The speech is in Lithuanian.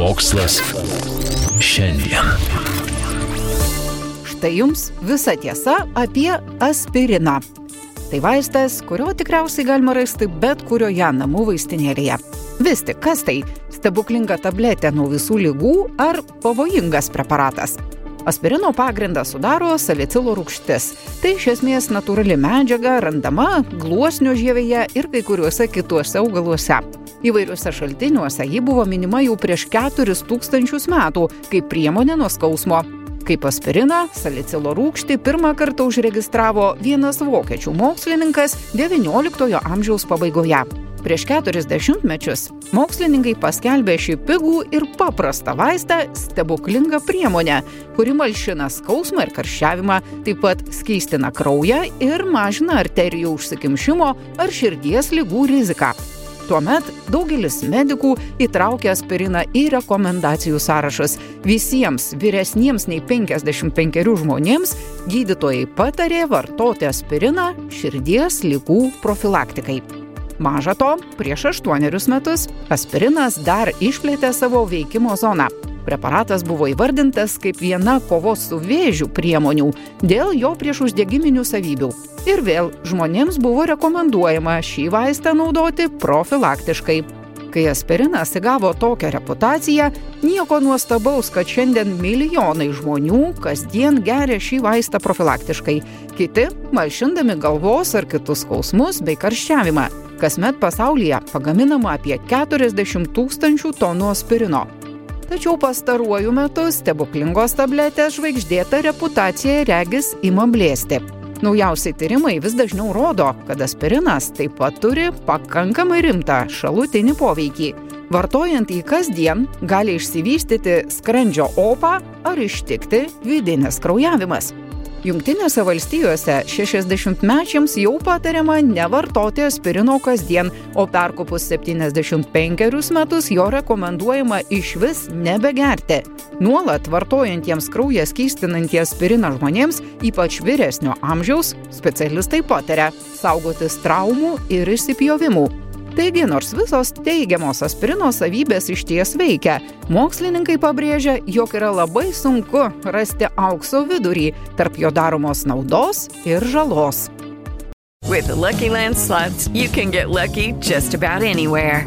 Mokslas šiandien. Štai jums visa tiesa apie aspiriną. Tai vaistas, kurio tikriausiai galima rasti bet kurioje namų vaistinėlėje. Vis tik, kas tai? Stebuklinga tabletė nuo visų lygų ar pavojingas preparatas? Aspirino pagrindą sudaro salicilo rūgštis. Tai iš esmės natūrali medžiaga randama gluosnio žievėje ir kai kuriuose kituose augaluose. Įvairiuose šaltiniuose ji buvo minima jau prieš 4000 metų kaip priemonė nuo skausmo. Kaip aspiriną, salicilo rūgštį pirmą kartą užregistravo vienas vokiečių mokslininkas XIX amžiaus pabaigoje. Prieš keturis dešimtmečius mokslininkai paskelbė šį pigų ir paprastą vaistą stebuklingą priemonę, kuri malšina skausmą ir karščiavimą, taip pat skystina kraują ir mažina arterijų užsikimšimo ar širdies lygų riziką. Tuomet daugelis medikų įtraukė aspiriną į rekomendacijų sąrašus. Visiems vyresniems nei 55 žmonėms gydytojai patarė vartoti aspiriną širdies lygų profilaktikai. Maža to, prieš aštuonerius metus aspirinas dar išplėtė savo veikimo zoną. Preparatas buvo įvardintas kaip viena kovos su vėžiu priemonių dėl jo priešuždegiminių savybių. Ir vėl žmonėms buvo rekomenduojama šį vaistą naudoti profilaktiškai. Kai aspirinas įgavo tokią reputaciją, nieko nuostabaus, kad šiandien milijonai žmonių kasdien geria šį vaistą profilaktiškai. Kiti malšindami galvos ar kitus skausmus bei karščiavimą. Kasmet pasaulyje pagaminama apie 40 tūkstančių tonų aspirino. Tačiau pastaruoju metu stebuklingos tabletės žvaigždėta reputacija regis ima blėsti. Naujausiai tyrimai vis dažniau rodo, kad aspirinas taip pat turi pakankamai rimtą šalutinį poveikį. Vartojant jį kasdien gali išsivystyti skrandžio opą ar ištikti vidinis kraujavimas. Junktinėse valstijose 60-mečiams jau patariama nevartoti aspirino kasdien, o perkopus 75 metus jo rekomenduojama iš vis nebegerti. Nuolat vartojantiems kraują skystinantį aspiriną žmonėms, ypač vyresnio amžiaus, specialistai pataria saugotis traumų ir išsipjovimų. Taigi, nors visos teigiamos aspirino savybės iš ties veikia, mokslininkai pabrėžia, jog yra labai sunku rasti aukso vidurį tarp jo daromos naudos ir žalos. With the Lucky Land slots, you can get lucky just about anywhere.